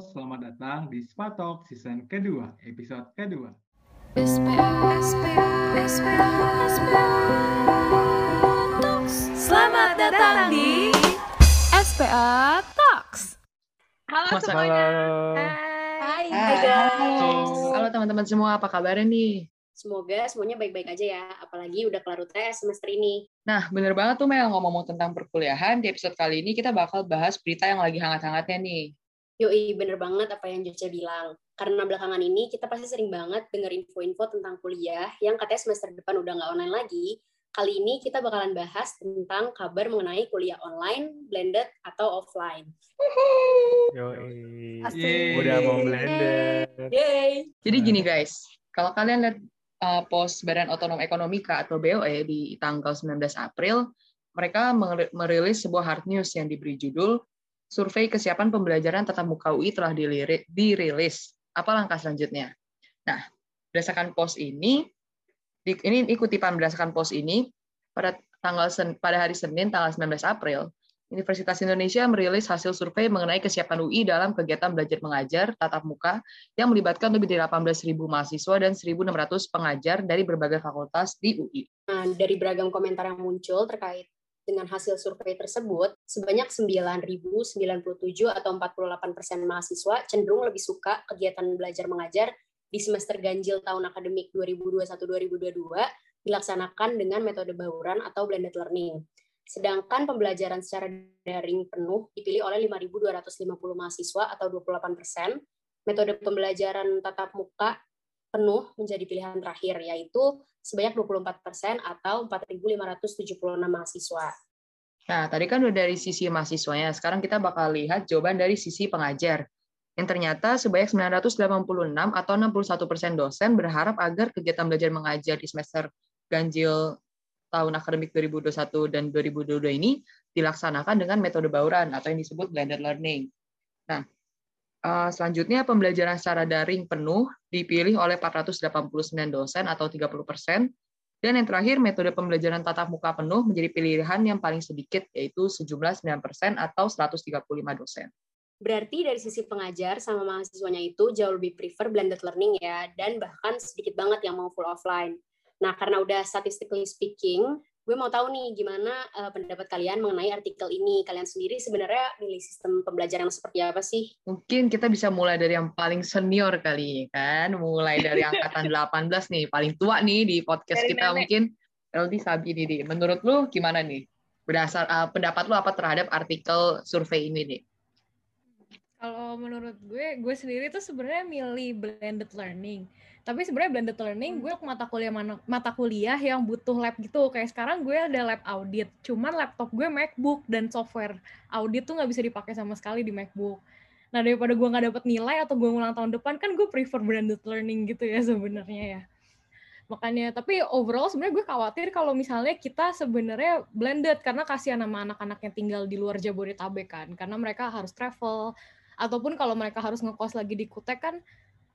selamat datang di Spatok season kedua, episode kedua. Selamat datang di SPA Talks. Halo Mas- semuanya. Hai. Hai guys. Halo teman-teman semua, apa kabarnya nih? Semoga semuanya baik-baik aja ya. Apalagi udah kelar UTS semester ini. Nah, bener banget tuh Mel ngomong tentang perkuliahan. Di episode kali ini kita bakal bahas berita yang lagi hangat-hangatnya nih. Yoi, bener banget apa yang Joce bilang. Karena belakangan ini kita pasti sering banget denger info-info tentang kuliah yang katanya semester depan udah nggak online lagi. Kali ini kita bakalan bahas tentang kabar mengenai kuliah online, blended, atau offline. Yoi. Yeay. Udah mau blender. Yeay! Jadi gini guys, kalau kalian lihat uh, pos Badan Otonom Ekonomika atau BOE di tanggal 19 April, mereka merilis sebuah hard news yang diberi judul Survei Kesiapan Pembelajaran Tatap Muka UI telah dirilis. Apa langkah selanjutnya? Nah, berdasarkan pos ini, ini ini kutipan berdasarkan pos ini, pada tanggal pada hari Senin tanggal 19 April, Universitas Indonesia merilis hasil survei mengenai kesiapan UI dalam kegiatan belajar mengajar tatap muka yang melibatkan lebih dari 18.000 mahasiswa dan 1.600 pengajar dari berbagai fakultas di UI. Nah, dari beragam komentar yang muncul terkait dengan hasil survei tersebut, sebanyak 9.097 atau 48 persen mahasiswa cenderung lebih suka kegiatan belajar mengajar di semester ganjil tahun akademik 2021-2022 dilaksanakan dengan metode bauran atau blended learning. Sedangkan pembelajaran secara daring penuh dipilih oleh 5.250 mahasiswa atau 28 persen. Metode pembelajaran tatap muka penuh menjadi pilihan terakhir, yaitu sebanyak 24 persen atau 4.576 mahasiswa. Nah, tadi kan udah dari sisi mahasiswanya, sekarang kita bakal lihat jawaban dari sisi pengajar. Yang ternyata sebanyak 986 atau 61 persen dosen berharap agar kegiatan belajar mengajar di semester ganjil tahun akademik 2021 dan 2022 ini dilaksanakan dengan metode bauran atau yang disebut blended learning. Nah, selanjutnya pembelajaran secara daring penuh dipilih oleh 489 dosen atau 30 persen, dan yang terakhir, metode pembelajaran tatap muka penuh menjadi pilihan yang paling sedikit, yaitu sejumlah 9 persen atau 135 dosen. Berarti dari sisi pengajar sama mahasiswanya itu jauh lebih prefer blended learning ya, dan bahkan sedikit banget yang mau full offline. Nah, karena udah statistically speaking, gue mau tahu nih gimana eh, pendapat kalian mengenai artikel ini. Kalian sendiri sebenarnya milih sistem pembelajaran seperti apa sih? Mungkin kita bisa mulai dari yang paling senior kali, kan? Mulai dari angkatan 18 nih, paling tua nih di podcast Dari kita nenek. mungkin. LD Sabi nih, Di. Menurut lu gimana nih? Berdasar eh, pendapat lu apa terhadap artikel survei ini nih? Kalau menurut gue, gue sendiri tuh sebenarnya milih blended learning. Tapi sebenarnya blended learning gue mata kuliah mana- mata kuliah yang butuh lab gitu. Kayak sekarang gue ada lab audit. Cuman laptop gue MacBook dan software audit tuh nggak bisa dipakai sama sekali di MacBook. Nah daripada gue nggak dapet nilai atau gue ngulang tahun depan kan gue prefer blended learning gitu ya sebenarnya ya. Makanya tapi overall sebenarnya gue khawatir kalau misalnya kita sebenarnya blended karena kasihan sama anak-anak yang tinggal di luar Jabodetabek kan. Karena mereka harus travel ataupun kalau mereka harus ngekos lagi di Kutek kan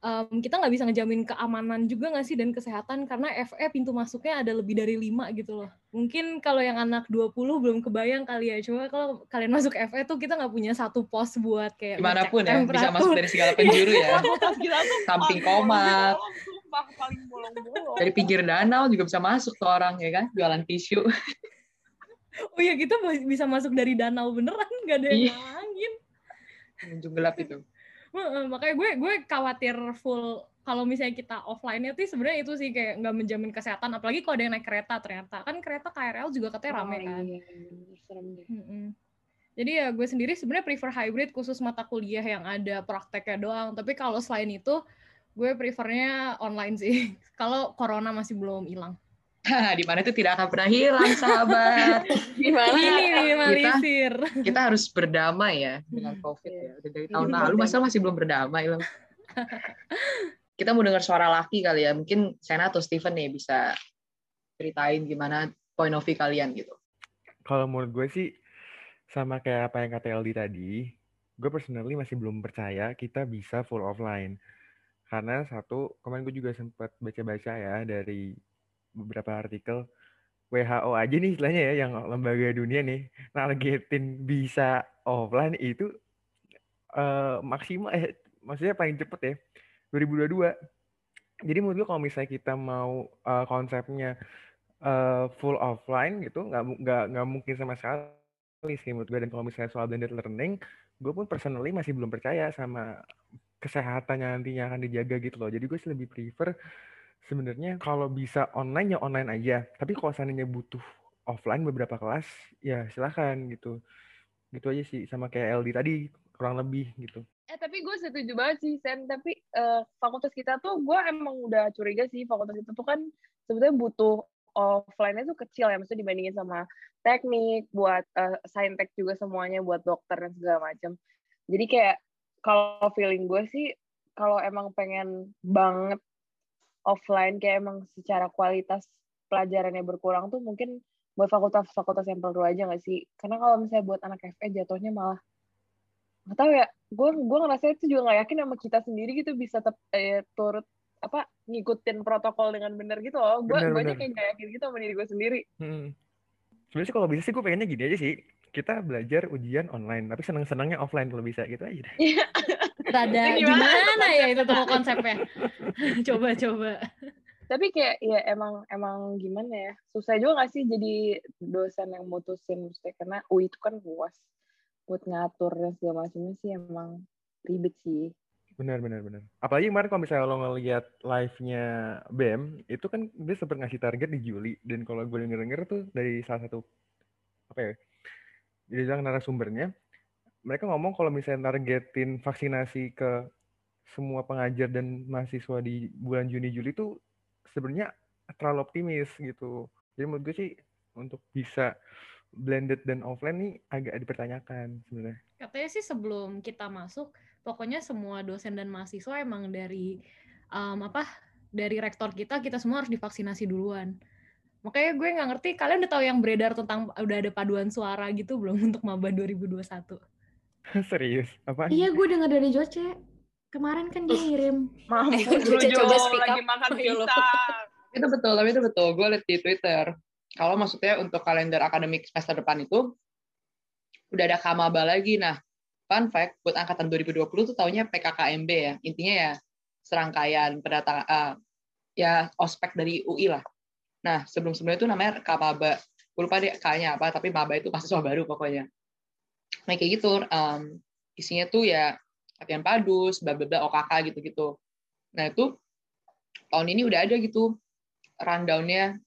em, kita nggak bisa ngejamin keamanan juga nggak sih dan kesehatan karena FE pintu masuknya ada lebih dari lima gitu loh. Mungkin kalau yang anak 20 belum kebayang kali ya. Cuma kalau kalian masuk FE tuh kita nggak punya satu pos buat kayak Gimana pun ya, bisa masuk dari segala penjuru ya. Tuh Samping komat. Dari pinggir danau juga bisa masuk tuh orang, ya kan? Jualan tisu. Oh iya kita bisa masuk dari danau beneran nggak ada yang Iya. Ujung gelap itu. Makanya gue gue khawatir full kalau misalnya kita offline-nya tuh sebenarnya itu sih kayak nggak menjamin kesehatan apalagi kalau ada yang naik kereta ternyata. Kan kereta KRL juga katanya rame kan. iya, serem deh. Jadi ya gue sendiri sebenarnya prefer hybrid khusus mata kuliah yang ada prakteknya doang. Tapi kalau selain itu gue prefernya online sih. Kalau corona masih belum hilang Hah, di mana itu tidak akan pernah hilang, sahabat. Gimana? ini minimalisir kita harus berdamai ya dengan. COVID ya. Udah dari Iya, tahun benar, lalu, masa masih belum berdamai loh. kita mau dengar suara laki kali ya. Mungkin Sena atau Steven nih bisa ceritain gimana point of view kalian gitu. Kalau menurut gue sih sama kayak apa yang kata LD tadi, gue personally masih belum percaya kita bisa full offline. Karena satu, kemarin gue juga sempat baca-baca ya dari beberapa artikel WHO aja nih istilahnya ya yang lembaga dunia nih nargetin bisa offline itu eh, maksimal eh maksudnya paling cepet ya 2022. Jadi menurut gue kalau misalnya kita mau eh, konsepnya eh, full offline gitu nggak nggak nggak mungkin sama sekali sih menurut gue dan kalau misalnya soal blended learning gue pun personally masih belum percaya sama kesehatannya nantinya akan dijaga gitu loh jadi gue sih lebih prefer sebenarnya kalau bisa online ya online aja tapi kalau seandainya butuh offline beberapa kelas ya silahkan gitu gitu aja sih sama kayak LD tadi kurang lebih gitu Eh tapi gue setuju banget sih Sen. Tapi eh, fakultas kita tuh gue emang udah curiga sih fakultas itu tuh kan sebetulnya butuh offline-nya tuh kecil ya, maksudnya dibandingin sama teknik, buat eh, saintek juga semuanya, buat dokter dan segala macam. Jadi kayak kalau feeling gue sih kalau emang pengen banget offline kayak emang secara kualitas pelajarannya berkurang tuh mungkin buat fakultas-fakultas yang perlu aja nggak sih? Karena kalau misalnya buat anak FE jatuhnya malah nggak tahu ya gue gue ngerasa itu juga nggak yakin sama kita sendiri gitu bisa tep, eh, turut apa ngikutin protokol dengan benar gitu loh gue aja benar. kayak nggak yakin gitu sama diri gue sendiri Hmm. Sebenarnya sih kalau bisa sih gue pengennya gini aja sih. Kita belajar ujian online, tapi seneng-senengnya offline kalau bisa gitu aja deh. Rada gimana? gimana ya itu tuh konsepnya? coba coba. tapi kayak ya emang emang gimana ya susah juga nggak sih jadi dosen yang mutusin maksudnya karena UI itu kan luas buat ngatur dan segala macamnya sih emang ribet sih Benar, benar, benar. Apalagi kemarin kalau misalnya lo ngeliat live-nya BEM, itu kan dia sempat ngasih target di Juli. Dan kalau gue denger-denger tuh dari salah satu, apa ya, jadi bilang narasumbernya, mereka ngomong kalau misalnya targetin vaksinasi ke semua pengajar dan mahasiswa di bulan Juni-Juli itu sebenarnya terlalu optimis gitu. Jadi menurut gue sih untuk bisa blended dan offline nih agak dipertanyakan sebenarnya. Katanya sih sebelum kita masuk, pokoknya semua dosen dan mahasiswa emang dari um, apa dari rektor kita kita semua harus divaksinasi duluan. Makanya gue nggak ngerti kalian udah tahu yang beredar tentang udah ada paduan suara gitu belum untuk maba 2021. Serius? Apaan? Iya, gue dengar dari Joce. Kemarin kan dia ngirim. mampus Eh, Joce, Jo, coba speak lagi up. makan Ayo lo. pisang Itu betul, tapi itu betul. Gue lihat di Twitter. Kalau maksudnya untuk kalender akademik semester depan itu udah ada kamaba lagi. Nah, fun fact buat angkatan 2020 tuh taunya PKKMB ya. Intinya ya serangkaian pendatang eh, ya ospek dari UI lah. Nah, sebelum-sebelumnya itu namanya kamaba. Gue lupa deh kayaknya apa, tapi maba itu mahasiswa baru pokoknya. Nah, kayak gitu. em, isinya tuh ya latihan padus, bla bla bla OKK gitu-gitu. Nah, itu tahun ini udah ada gitu rundown-nya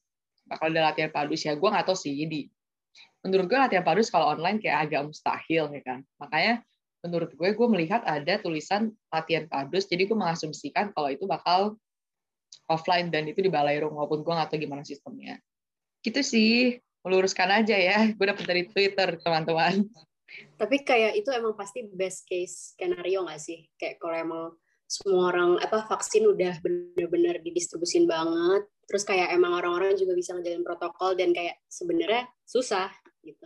bakal ada latihan padus ya. Gue nggak tahu sih di menurut gue latihan padus kalau online kayak agak mustahil ya kan. Makanya menurut gue gue melihat ada tulisan latihan padus, jadi gue mengasumsikan kalau itu bakal offline dan itu di Balairung walaupun gue nggak tahu gimana sistemnya. Gitu sih, meluruskan aja ya. Gue dapet dari Twitter teman-teman. Tapi kayak itu emang pasti best case skenario nggak sih? Kayak kalau emang semua orang apa vaksin udah bener-bener didistribusin banget, terus kayak emang orang-orang juga bisa ngejalin protokol dan kayak sebenarnya susah gitu.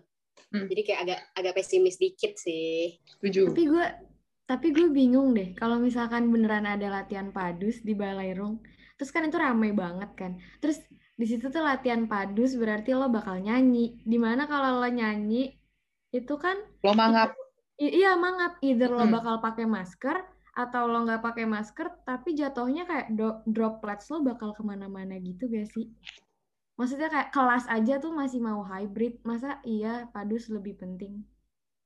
Hmm. Jadi kayak agak agak pesimis dikit sih. Setuju. Tapi gue tapi gue bingung deh kalau misalkan beneran ada latihan padus di Balairung. Terus kan itu rame banget kan. Terus di situ tuh latihan padus berarti lo bakal nyanyi. Di mana kalau lo nyanyi itu kan Lo mangap. i- iya mangap either lo Hmm. bakal pakai masker atau lo nggak pakai masker tapi jatuhnya kayak do- droplets lo bakal ke mana-mana gitu gak sih? Maksudnya kayak kelas aja tuh masih mau hybrid, masa iya padus lebih penting?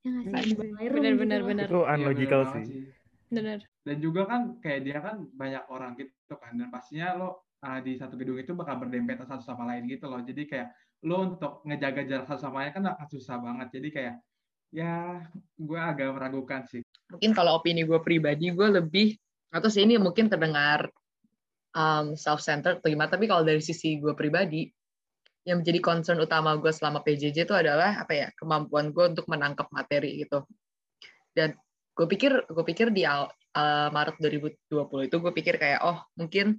Ya nggak sih? Benar Di sih. Balairung Benar, gitu benar, benar. Itu Iya, unlogical bener banget sih. Bener. Dan juga kan kayak dia kan banyak orang gitu kan dan pastinya lo uh, di satu gedung itu bakal berdempetan satu sama lain gitu loh. Jadi kayak lo untuk ngejaga jarak satu sama lain kan akan susah banget. Jadi kayak ya gue agak meragukan sih. mungkin kalau opini gue pribadi gue lebih atau sih ini mungkin terdengar um, self-centered atau gimana tapi kalau dari sisi gue pribadi yang menjadi concern utama gue selama PJJ itu adalah apa ya kemampuan gue untuk menangkap materi gitu dan gue pikir gue pikir di uh, Maret 2020 itu gue pikir kayak oh mungkin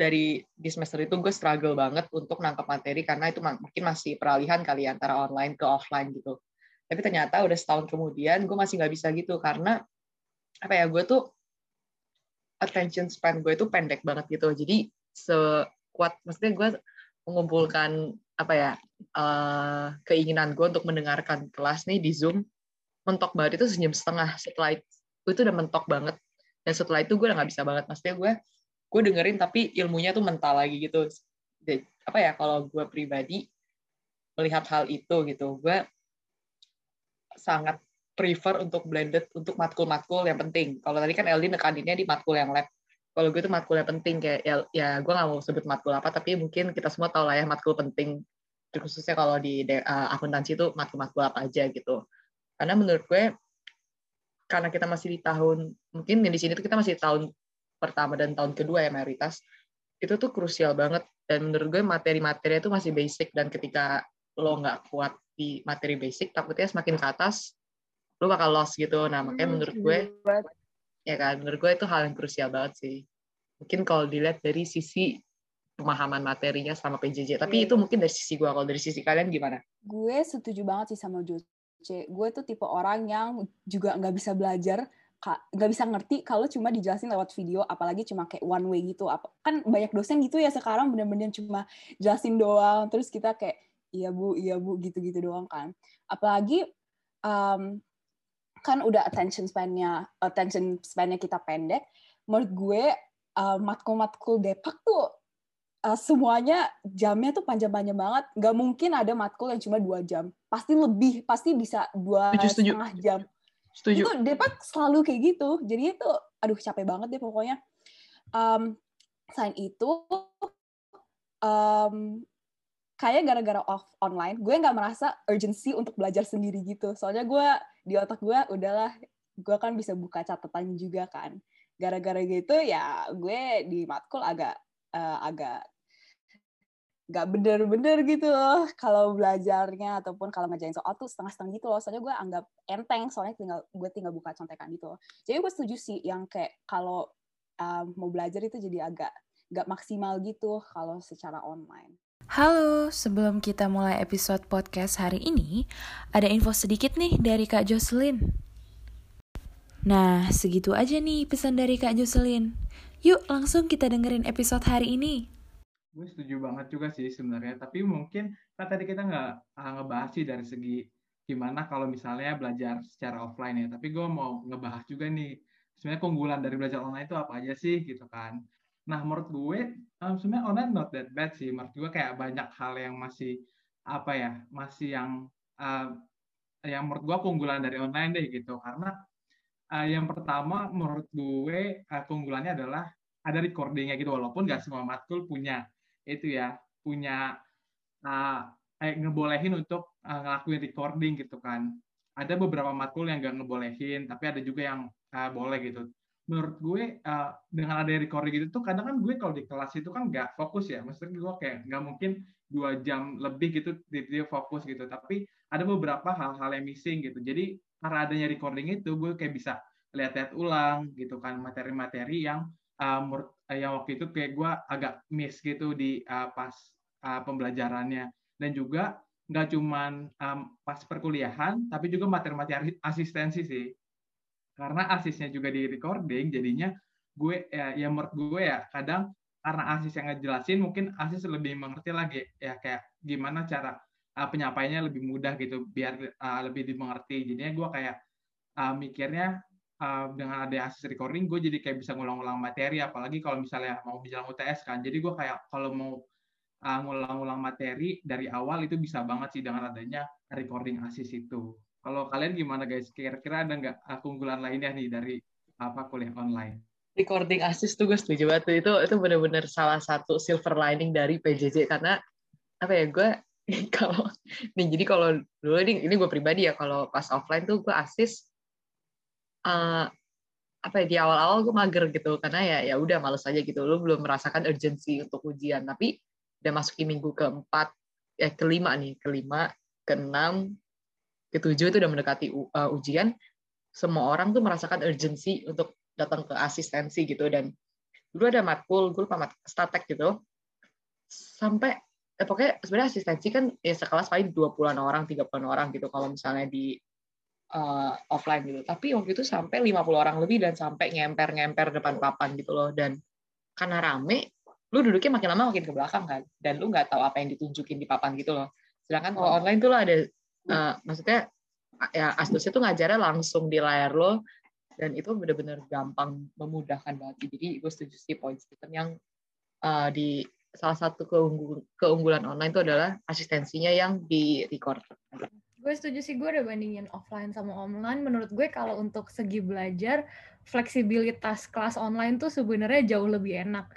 dari di semester itu gue struggle banget untuk nangkap materi karena itu mungkin masih peralihan kali ya, antara online ke offline gitu. Tapi ternyata udah setahun kemudian gue masih nggak bisa gitu karena apa ya gue tuh attention span gue itu pendek banget gitu. Jadi sekuat maksudnya gue mengumpulkan apa ya eh, keinginan gue untuk mendengarkan kelas nih di zoom mentok banget itu senyum setengah. Setelah it- itu udah mentok banget. Dan setelah itu gue udah nggak bisa banget. Maksudnya gue gue dengerin tapi ilmunya tuh mental lagi gitu. Apa ya kalau gue pribadi melihat hal itu gitu gue sangat prefer untuk blended untuk matkul-matkul yang penting. Kalau tadi kan Eldi nekaninnya di matkul yang lab. Kalau gue tuh matkul yang penting kayak ya, ya gue nggak mau sebut matkul apa tapi mungkin kita semua tahu lah ya matkul penting. Khususnya kalau di uh, akuntansi itu matkul-matkul apa aja gitu. Karena menurut gue karena kita masih di tahun mungkin di sini tuh kita masih tahun pertama dan tahun kedua ya mayoritas itu tuh krusial banget. Dan menurut gue materi-materi itu masih basic. Dan ketika lo nggak kuat di materi basic takutnya semakin ke atas lo bakal lost gitu. Nah makanya hmm, menurut gue ya kan menurut gue itu hal yang krusial banget sih. Mungkin kalau dilihat dari sisi pemahaman materinya sama PJJ tapi yeah. itu mungkin dari sisi gue kalau dari sisi kalian gimana? Gue setuju banget sih sama Jojo gue tuh tipe orang yang juga nggak bisa belajar nggak bisa ngerti kalau cuma dijelasin lewat video apalagi cuma kayak one way gitu kan banyak dosen gitu ya sekarang bener-bener cuma jelasin doang terus kita kayak iya bu iya bu gitu-gitu doang kan apalagi um, kan udah attention span-nya attention span-nya kita pendek menurut gue uh, matkul-matkul depak tuh uh, semuanya jamnya tuh panjang-panjang banget. Gak mungkin ada matkul yang cuma dua jam. Pasti lebih, pasti bisa dua setengah jam. Setuju. Itu Depak selalu kayak gitu. Jadi itu, aduh capek banget deh pokoknya. Um, selain itu, um, kayak gara-gara off online, gue nggak merasa urgency untuk belajar sendiri gitu. Soalnya gue di otak gue udahlah, gue kan bisa buka catatan juga kan. Gara-gara gitu ya gue di matkul agak uh, agak nggak bener-bener gitu loh kalau belajarnya ataupun kalau ngerjain soal tuh setengah-setengah gitu loh soalnya gue anggap enteng soalnya tinggal gue tinggal buka contekan gitu loh jadi gue setuju sih yang kayak kalau um, mau belajar itu jadi agak nggak maksimal gitu kalau secara online Halo, sebelum kita mulai episode podcast hari ini, ada info sedikit nih dari Kak Jocelyn. Nah, segitu aja nih pesan dari Kak Jocelyn. Yuk langsung kita dengerin episode hari ini. Gue setuju banget juga sih sebenarnya, tapi mungkin kan tadi kita nggak ngebahas sih dari segi gimana kalau misalnya belajar secara offline ya, tapi gue mau ngebahas juga nih sebenarnya keunggulan dari belajar online itu apa aja sih gitu kan. Nah menurut gue um, sebenarnya online not that bad sih, menurut gue kayak banyak hal yang masih apa ya, masih yang uh, yang menurut gue keunggulan dari online deh gitu, karena uh, yang pertama menurut gue uh, keunggulannya adalah ada recordingnya gitu walaupun nggak semua matkul punya itu ya punya uh, eh, ngebolehin untuk uh, ngelakuin recording gitu kan. Ada beberapa matkul yang nggak ngebolehin tapi ada juga yang uh, boleh gitu. Menurut gue uh, dengan ada recording gitu tuh kadang kan gue kalau di kelas itu kan nggak fokus ya. Maksudnya gue kayak nggak mungkin dua jam lebih gitu di dia fokus gitu. Tapi ada beberapa hal-hal yang missing gitu. Jadi karena adanya recording itu gue kayak bisa lihat-lihat ulang gitu kan materi-materi yang uh, yang waktu itu kayak gue agak miss gitu di uh, pas uh, pembelajarannya. Dan juga nggak cuman um, pas perkuliahan tapi juga materi-materi asistensi sih. Karena asisnya juga di recording jadinya gue ya, ya menurut gue ya kadang karena asis yang ngejelasin mungkin asis lebih mengerti lagi ya kayak gimana cara uh, penyampaiannya lebih mudah gitu biar uh, lebih dimengerti. Jadinya gue kayak uh, mikirnya uh, dengan ada asis recording gue jadi kayak bisa ngulang-ulang materi apalagi kalau misalnya mau bilang UTS kan. Jadi gue kayak kalau mau uh, ngulang-ulang materi dari awal itu bisa banget sih dengan adanya recording asis itu. Kalau kalian gimana guys? Kira-kira ada nggak keunggulan lainnya nih dari apa kuliah online? Recording assist tuh gue setuju banget itu itu benar-benar salah satu silver lining dari PJJ karena apa ya gue kalau nih jadi kalau dulu ini ini gue pribadi ya kalau pas offline tuh gue asis uh, apa ya di awal-awal gue mager gitu karena ya ya udah males aja gitu. Lu belum merasakan urgensi untuk ujian. Tapi udah masukin minggu keempat ya kelima nih kelima keenam ketujuh itu udah mendekati uh, ujian. Semua orang tuh merasakan urgensi untuk datang ke asistensi gitu. Dan dulu ada matkul gue lupa mat statek gitu. Sampai eh, pokoknya sebenarnya asistensi kan ya sekelas paling 20-an orang 30-an orang gitu. Kalau misalnya di uh, offline gitu. Tapi waktu itu sampai 50 orang lebih dan sampai ngemper-ngemper depan papan gitu loh. Dan karena rame lu duduknya makin lama makin ke belakang kan. Dan lu nggak tahu apa yang ditunjukin di papan gitu loh. Sedangkan kalau online tuh lo ada uh, maksudnya ya astusnya tuh ngajarnya langsung di layar lo. Dan itu benar-benar gampang memudahkan banget. Jadi gue setuju sih poin Stephen yang uh, di salah satu keunggul, keunggulan online itu adalah asistensinya yang di record gue setuju sih gue udah bandingin offline sama online. Menurut gue kalau untuk segi belajar fleksibilitas kelas online tuh sebenarnya jauh lebih enak.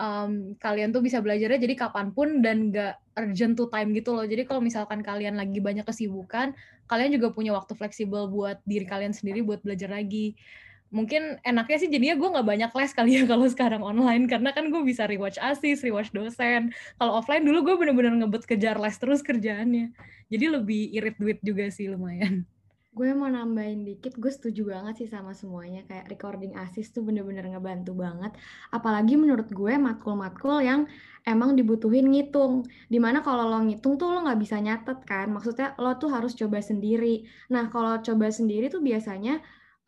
Um, kalian tuh bisa belajarnya jadi kapan pun dan gak urgent to time gitu loh. Jadi kalau misalkan kalian lagi banyak kesibukan kalian juga punya waktu fleksibel buat diri kalian sendiri buat belajar lagi mungkin enaknya sih jadinya gue nggak banyak les kali ya kalau sekarang online karena kan gue bisa rewatch asis, rewatch dosen. Kalau offline dulu gue bener-bener ngebet kejar les terus kerjaannya. Jadi lebih irit duit juga sih lumayan. Gue mau nambahin dikit, gue setuju banget sih sama semuanya. Kayak recording asis tuh bener-bener ngebantu banget. Apalagi menurut gue matkul-matkul yang emang dibutuhin ngitung. Di mana kalau lo ngitung tuh lo nggak bisa nyatet kan. Maksudnya lo tuh harus coba sendiri. Nah kalau coba sendiri tuh biasanya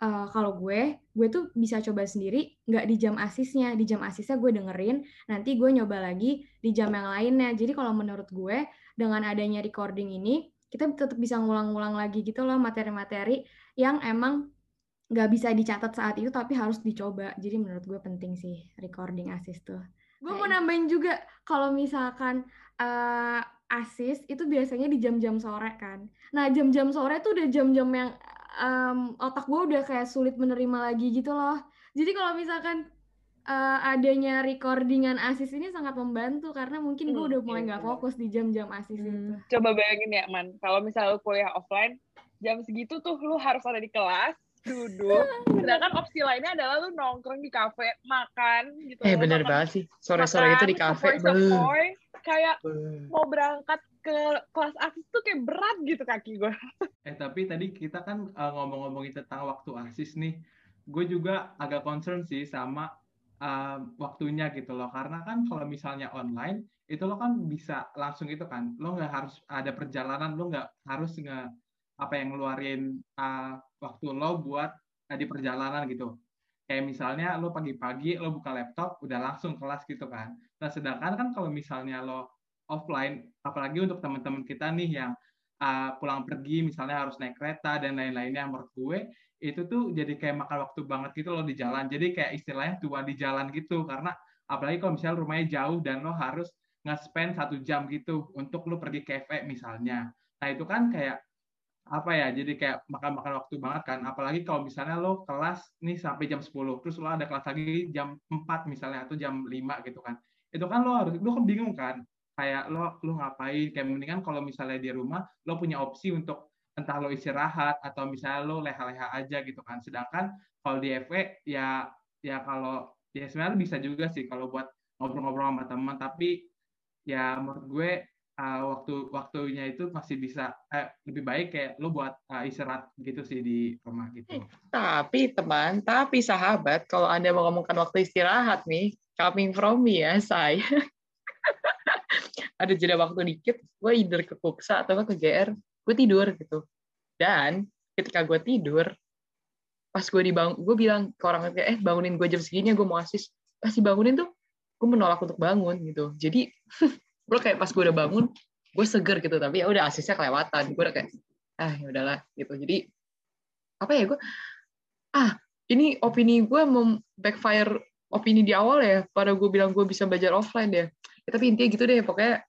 uh, kalau gue, gue tuh bisa coba sendiri, nggak di jam asisnya. Di jam asisnya gue dengerin, nanti gue nyoba lagi di jam yang lainnya. Jadi kalau menurut gue, dengan adanya recording ini, kita tetap bisa ngulang-ngulang lagi gitu loh materi-materi yang emang nggak bisa dicatat saat itu tapi harus dicoba. Jadi menurut gue penting sih recording asis tuh. Gue mau nambahin juga kalau misalkan uh, asis itu biasanya di jam-jam sore kan. Nah jam-jam sore tuh udah jam-jam yang um, otak gue udah kayak sulit menerima lagi gitu loh. Jadi kalau misalkan uh, adanya recordingan asis ini sangat membantu karena mungkin gue hmm, udah mulai iya, nggak iya, fokus di jam-jam asis hmm. itu. Coba bayangin ya, Man. Kalau misalnya lu kuliah offline, jam segitu tuh lu harus ada di kelas, duduk. Sedangkan opsi lainnya adalah lu nongkrong di kafe, makan gitu. Eh bener banget sih. Sore-sore itu di kafe. Kayak mau berangkat ke kelas asis tuh kayak berat gitu kaki gue. Eh tapi tadi kita kan uh, ngomong-ngomongin tentang waktu asis nih, gue juga agak concern sih sama uh, waktunya gitu loh, karena kan kalau misalnya online itu lo kan bisa langsung itu kan, lo nggak harus ada perjalanan, lo nggak harus nge apa yang ngeluarin uh, waktu lo buat uh, di perjalanan gitu. Kayak misalnya lo pagi-pagi lo buka laptop udah langsung kelas gitu kan. Nah sedangkan kan kalau misalnya lo offline, apalagi untuk teman-teman kita nih yang uh, pulang pergi misalnya harus naik kereta dan lain-lainnya. Menurut gue itu tuh jadi kayak makan waktu banget gitu loh di jalan. Jadi kayak istilahnya tua di jalan gitu. Karena apalagi kalau misalnya rumahnya jauh dan lo harus nge-spend satu jam gitu untuk lo pergi cafe misalnya. Nah itu kan kayak apa ya jadi kayak makan-makan waktu banget kan. Apalagi kalau misalnya lo kelas nih sampai jam 10 terus lo ada kelas lagi jam 4 misalnya atau jam 5 gitu kan. Itu kan lo harus lo kan bingung kan kayak lo lo ngapain? Kayak mendingan kalau misalnya di rumah lo punya opsi untuk entah lo istirahat atau misalnya lo leha-leha aja gitu kan. Sedangkan kalau di FE ya ya kalau ya sebenarnya bisa juga sih kalau buat ngobrol-ngobrol sama teman. Tapi ya menurut gue uh, waktu waktunya itu masih bisa eh, lebih baik kayak lo buat uh, istirahat gitu sih di rumah gitu. Eh, tapi teman, tapi sahabat, kalau anda mau ngomongkan waktu istirahat nih, coming from me ya saya, ada jeda waktu dikit gue either ke Kuksa atau ke GR gue tidur gitu. Dan ketika gue tidur pas gue dibangun gue bilang ke orang kayak eh bangunin gue jam segini gue mau asis. Pasti bangunin tuh gue menolak untuk bangun gitu. Jadi gue kayak pas gue udah bangun gue seger gitu tapi ya udah asisnya kelewatan. Gue udah kayak ah ya udahlah gitu. Jadi apa ya gue ah ini opini gue mau backfire opini di awal ya pada gue bilang gue bisa belajar offline ya. Ya, tapi intinya gitu deh pokoknya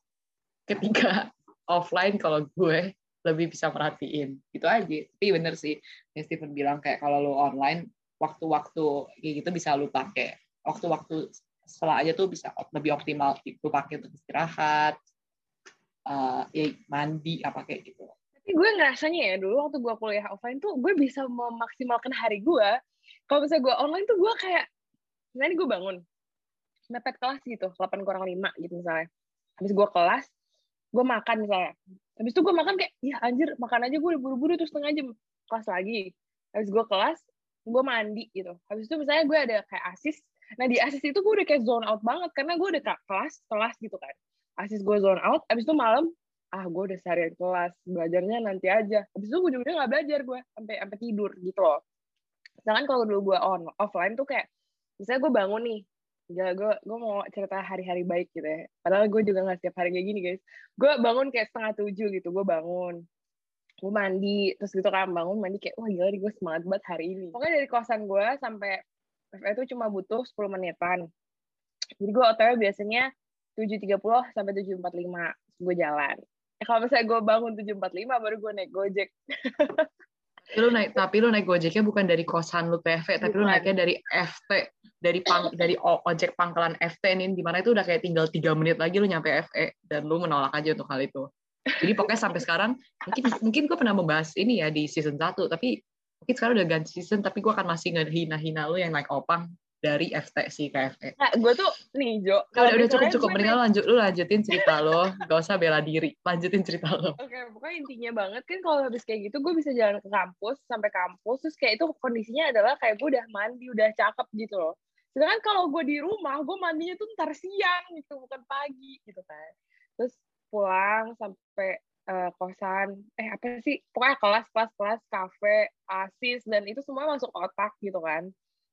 ketika offline kalau gue lebih bisa perhatiin gitu aja. Tapi bener sih yang Steven bilang kayak kalau lo online waktu-waktu kayak gitu bisa lo pakai. Waktu-waktu setelah aja tuh bisa lebih optimal itu pakai untuk istirahat uh, ya mandi apa kayak gitu. Tapi gue ngerasanya ya dulu waktu gue kuliah offline tuh gue bisa memaksimalkan hari gue. Kalau misalnya gue online tuh gue kayak misalnya gue bangun mepet kelas gitu 8 kurang 5 gitu misalnya. Habis gue kelas gue makan misalnya. Habis itu gue makan kayak ya anjir makan aja gue buru-buru terus setengah jam. Kelas lagi. Habis gue kelas gue mandi gitu. Habis itu misalnya gue ada kayak asis. Nah di asis itu gue udah kayak zone out banget karena gue udah kelas kelas gitu kan. Asis gue zone out. Habis itu malam ah gue udah seharian kelas belajarnya nanti aja. Habis itu gue juga nggak belajar gue sampai sampai tidur gitu loh. Sedangkan kalau dulu gue on offline tuh kayak misalnya gue bangun nih Gila, gue gue mau cerita hari-hari baik gitu ya. Padahal gue juga nggak setiap hari kayak gini guys. Gue bangun kayak setengah tujuh gitu, gue bangun. gue mandi terus gitu kan bangun mandi kayak wah gila gue semangat banget hari ini pokoknya dari kosan gue sampai itu cuma butuh 10 menitan jadi gue otw biasanya 7.30 sampai 7.45 gue jalan ya, kalau misalnya gue bangun 7.45 baru gue naik gojek lu naik tapi lu naik gojeknya bukan dari kosan lu FE tapi lu naiknya dari FT dari pang, dari ojek pangkalan FT nih di mana itu udah kayak tinggal tiga menit lagi lu nyampe FE dan lu menolak aja untuk hal itu. Jadi pokoknya sampai sekarang mungkin mungkin gue pernah membahas ini ya di season 1 tapi mungkin sekarang udah ganti season tapi gue akan masih ngehina-hina lu yang naik opang dari FT ke FE. Nah, gue tuh nih Jo. Udah, udah cukup cukup mendingan lanjut lu lanjutin cerita lo, gak usah bela diri, lanjutin cerita lo. Oke, okay, pokoknya intinya banget kan kalau habis kayak gitu gue bisa jalan ke kampus sampai kampus terus kayak itu kondisinya adalah kayak gue udah mandi, udah cakep gitu loh. Sedangkan kalau gue di rumah, gue mandinya tuh ntar siang gitu, bukan pagi gitu kan. Terus pulang sampai uh, kosan eh apa sih pokoknya kelas kelas kelas kafe asis dan itu semua masuk otak gitu kan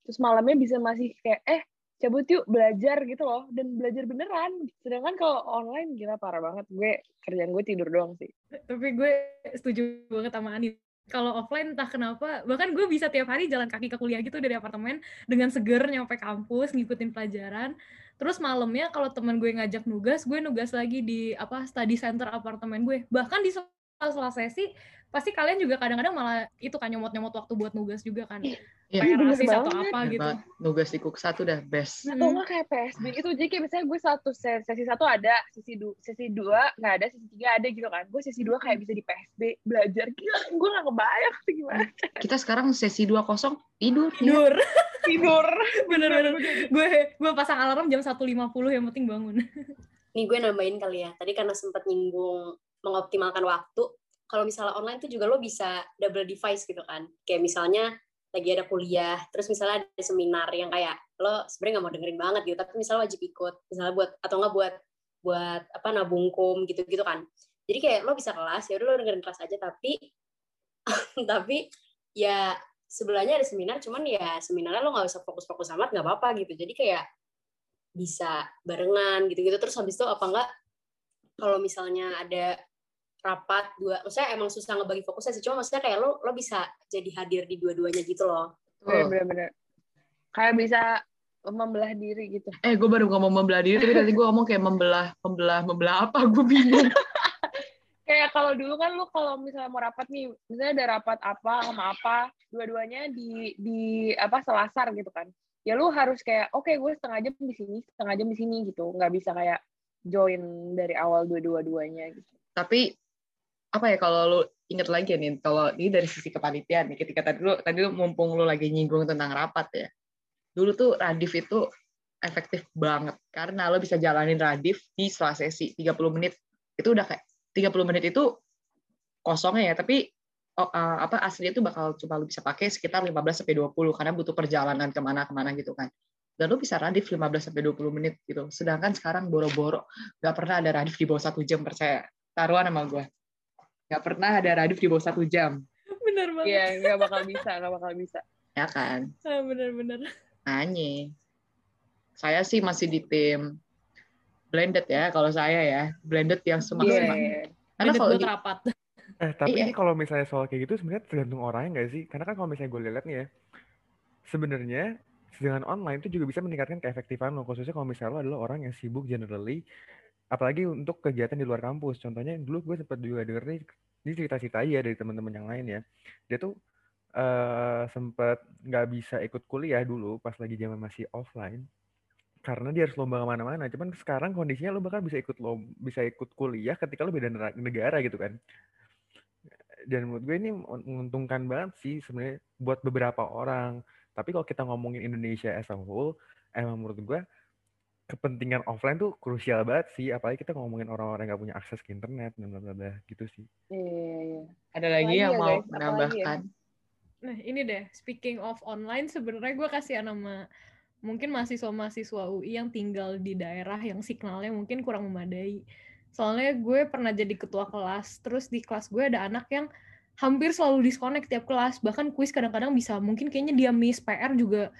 terus malamnya bisa masih kayak eh cabut yuk belajar gitu loh. Dan belajar beneran. Sedangkan kalau online gila parah banget. Gue kerjaan gue tidur doang sih. Tapi gue setuju banget sama Ani. Kalau offline entah kenapa bahkan gue bisa tiap hari jalan kaki ke kuliah gitu dari apartemen dengan seger nyampe kampus ngikutin pelajaran. Terus malamnya kalau teman gue ngajak nugas gue nugas lagi di apa study center apartemen gue. Bahkan di sela sesi pasti kalian juga kadang-kadang malah itu kan nyomot-nyomot waktu buat nugas juga kan Iya, PR asis atau apa gitu. Nugas di kuk satu dah best. atau enggak kayak PSB gitu jadi kayak misalnya gue satu se- sesi satu ada sesi dua sesi dua nggak ada sesi tiga ada gitu kan gue sesi dua kayak bisa di PSB belajar gila gue nggak kebayang sih gimana Kita sekarang sesi 20 tidur. ya. tidur tidur bener-bener gue gue pasang alarm jam 1.50 yang penting bangun Nih gue nambahin kali ya. Tadi karena sempat nyinggung mengoptimalkan waktu. Kalau misalnya online tuh juga lo bisa double device gitu kan. Kayak misalnya lagi ada kuliah, terus misalnya ada seminar yang kayak lo sebenarnya nggak mau dengerin banget gitu, tapi misalnya wajib ikut, misalnya buat atau nggak buat buat apa nabung kum gitu-gitu kan. Jadi kayak lo bisa kelas, ya udah lo dengerin kelas aja, tapi tapi ya sebelahnya ada seminar, cuman ya seminarnya lo nggak usah fokus-fokus amat, nggak apa-apa gitu. Jadi kayak bisa barengan gitu-gitu terus habis itu apa enggak kalau misalnya ada rapat dua maksudnya emang susah ngebagi fokusnya sih cuma maksudnya kayak lo lo bisa jadi hadir di dua-duanya gitu loh. Bener-bener kayak bisa membelah diri gitu. Eh, gue baru ngomong membelah diri, tapi tadi gue ngomong kayak membelah, membelah, membelah apa? Gue bingung. kayak kalau dulu kan lu kalau misalnya mau rapat nih misalnya ada rapat apa sama apa dua-duanya di di apa selasar gitu kan. Ya lu harus kayak oke gue setengah jam di sini setengah jam di sini gitu. Nggak bisa kayak join dari awal dua-dua-duanya gitu. Tapi apa ya kalau lu inget lagi nih, kalau ini dari sisi kepanitiaan nih, ketika tadi lu tadi lu mumpung lu lagi nyinggung tentang rapat ya, dulu tuh radif itu efektif banget karena lo bisa jalanin radif di sela sesi 30 menit itu udah kayak 30 menit itu kosongnya ya tapi oh, uh, apa aslinya itu bakal cuma lu bisa pakai sekitar 15 sampai 20 karena butuh perjalanan ke mana-kemana gitu kan. Dan lu bisa radif 15 sampai 20 menit gitu sedangkan sekarang boro-boro nggak pernah ada radif di bawah satu jam percaya taruhan sama gue nggak pernah ada radif di bawah satu jam bener banget Iya, nggak bakal bisa, nggak bakal bisa. ya kan Ah, bener-bener Anye. Saya sih masih di tim blended ya kalau saya ya. Blended yang semaksimal. Iya. Karena Lanjut kalau buat di- rapat Eh, tapi Iya. ini kalau misalnya soal kayak gitu sebenarnya tergantung orangnya nggak sih? Karena kan kalau misalnya gue lihat nih ya, sebenarnya dengan online itu juga bisa meningkatkan keefektifan lo, khususnya kalau misalnya lo adalah orang yang sibuk generally, apalagi untuk kegiatan di luar kampus. Contohnya dulu gue sempat juga denger nih, ini cerita-cerita ya dari teman-teman yang lain ya. Dia tuh eh sempat nggak bisa ikut kuliah dulu pas lagi zaman masih offline karena dia harus lomba ke mana-mana. Cuman sekarang kondisinya lo bakal bisa ikut lo bisa ikut kuliah ketika lo beda negara gitu kan. Dan menurut gue ini menguntungkan banget sih sebenarnya buat beberapa orang. Tapi kalau kita ngomongin Indonesia as a whole, emang menurut gue kepentingan offline tuh krusial banget sih. Apalagi kita ngomongin orang-orang yang nggak punya akses ke internet dan bla bla bla gitu sih. Iya, iya. ada lagi Apalagi yang ya, mau guys? Ya? menambahkan. Nah, ini deh, speaking of online, sebenarnya gue kasih nama mungkin mahasiswa-mahasiswa UI yang tinggal di daerah yang signalnya mungkin kurang memadai. Soalnya gue pernah jadi ketua kelas, terus di kelas gue ada anak yang hampir selalu disconnect tiap kelas, bahkan kuis kadang-kadang bisa, mungkin kayaknya dia miss PR juga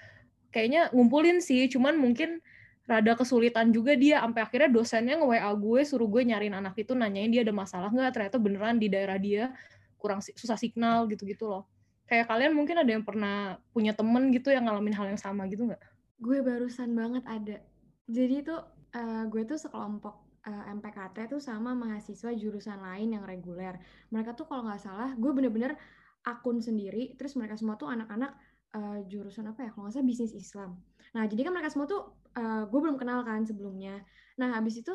kayaknya ngumpulin sih, cuman mungkin rada kesulitan juga dia, sampai akhirnya dosennya nge-WA gue, suruh gue nyariin anak itu, nanyain dia ada masalah nggak, ternyata beneran di daerah dia kurang susah signal gitu-gitu loh. Kayak kalian mungkin ada yang pernah punya temen gitu yang ngalamin hal yang sama gitu nggak? Gue barusan banget ada. Jadi tuh eh, gue tuh sekelompok eh, MPKT tuh sama mahasiswa jurusan lain yang reguler. Mereka tuh kalau nggak salah, gue bener-bener akun sendiri. Terus mereka semua tuh anak-anak eh, jurusan apa ya? Kalau nggak salah bisnis Islam. Nah jadi kan mereka semua tuh eh, gue belum kenal kan sebelumnya. Nah habis itu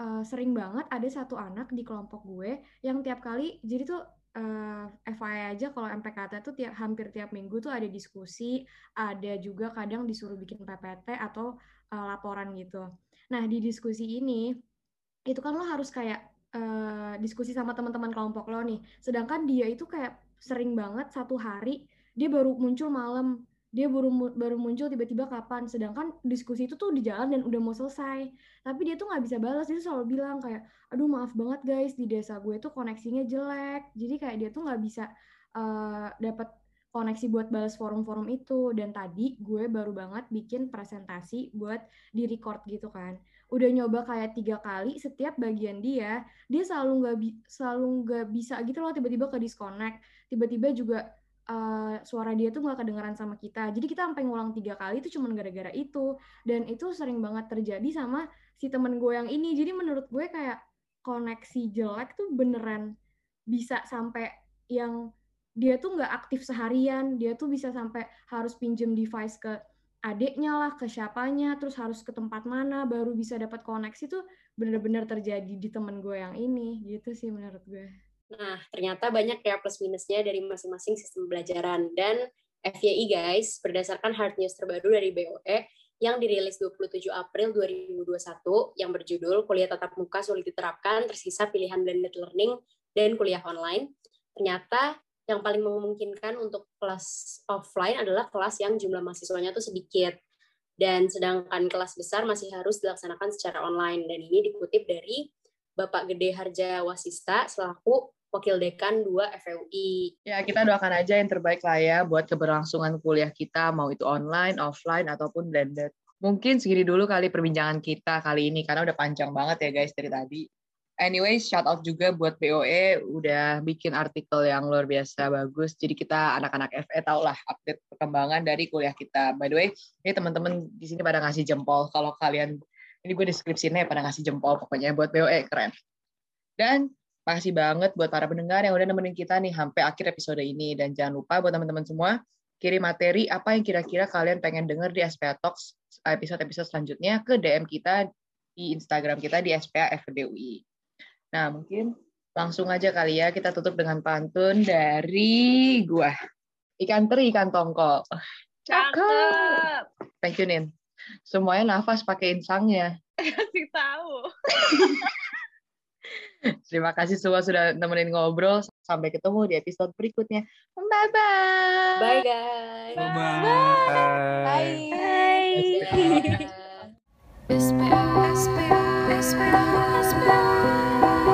eh, sering banget ada satu anak di kelompok gue yang tiap kali jadi tuh eh, FYI aja kalau MPKT tuh tiap hampir tiap minggu tuh ada diskusi, ada juga kadang disuruh bikin PPT atau eh, laporan gitu. Nah, di diskusi ini itu kan lo harus kayak eh, diskusi sama teman-teman kelompok lo nih. Sedangkan dia itu kayak sering banget satu hari dia baru muncul malam, dia baru baru muncul tiba-tiba kapan. Sedangkan diskusi itu tuh di jalan dan udah mau selesai. Tapi dia tuh nggak bisa balas. Dia selalu bilang kayak, aduh maaf banget guys di desa gue tuh koneksinya jelek. Jadi kayak dia tuh nggak bisa eh, dapat koneksi buat balas forum-forum itu. Dan tadi gue baru banget bikin presentasi buat di record gitu kan udah nyoba kayak tiga kali setiap bagian dia dia selalu nggak selalu nggak bisa gitu loh tiba-tiba ke disconnect tiba-tiba juga uh, suara dia tuh nggak kedengeran sama kita. Jadi kita sampai ngulang tiga kali itu cuma gara-gara itu. Dan itu sering banget terjadi sama si temen gue yang ini. Jadi menurut gue kayak koneksi jelek tuh beneran bisa sampai yang dia tuh nggak aktif seharian. Dia tuh bisa sampai harus pinjem device ke adiknya lah ke siapanya terus harus ke tempat mana baru bisa dapat koneksi tuh bener-bener terjadi di temen gue yang ini. Gitu sih menurut gue Nah, ternyata banyak ya plus minusnya dari masing-masing sistem pembelajaran. Dan FYI guys, berdasarkan hard news terbaru dari BOE yang dirilis 27 April 2021 yang berjudul Kuliah Tatap Muka Sulit Diterapkan, Tersisa Pilihan Blended Learning dan Kuliah Online. Ternyata yang paling memungkinkan untuk kelas offline adalah kelas yang jumlah mahasiswanya tuh sedikit. Dan sedangkan kelas besar masih harus dilaksanakan secara online. Dan ini dikutip dari Bapak Gede Harja Wasista selaku Wakil Dekan 2 FUI. Ya, kita doakan aja yang terbaik lah ya buat keberlangsungan kuliah kita, mau itu online, offline, ataupun blended. Mungkin segini dulu kali perbincangan kita kali ini, karena udah panjang banget ya guys dari tadi. Anyway, shout out juga buat BOE udah bikin artikel yang luar biasa bagus. Jadi kita anak-anak FE tau lah update perkembangan dari kuliah kita. By the way, ini teman-teman di sini pada ngasih jempol. Kalau kalian, ini gue deskripsinya pada ngasih jempol pokoknya buat BOE, keren. Dan makasih banget buat para pendengar yang udah nemenin kita nih sampai akhir episode ini. Dan jangan lupa buat teman-teman semua, kirim materi apa yang kira-kira kalian pengen denger di SPA Talks episode-episode selanjutnya ke DM kita di Instagram kita di SPA FDUI. Nah, mungkin langsung aja kali ya kita tutup dengan pantun dari gua. Ikan teri, ikan tongkol. Cakep. Thank you, Nin. Semuanya nafas pakai insangnya. Kasih tahu. Terima kasih semua sudah nemenin ngobrol. Sampai ketemu di episode berikutnya. Bye-bye. Bye, guys. Bye-bye. Bye. Bye. Bye. Bye. Bye.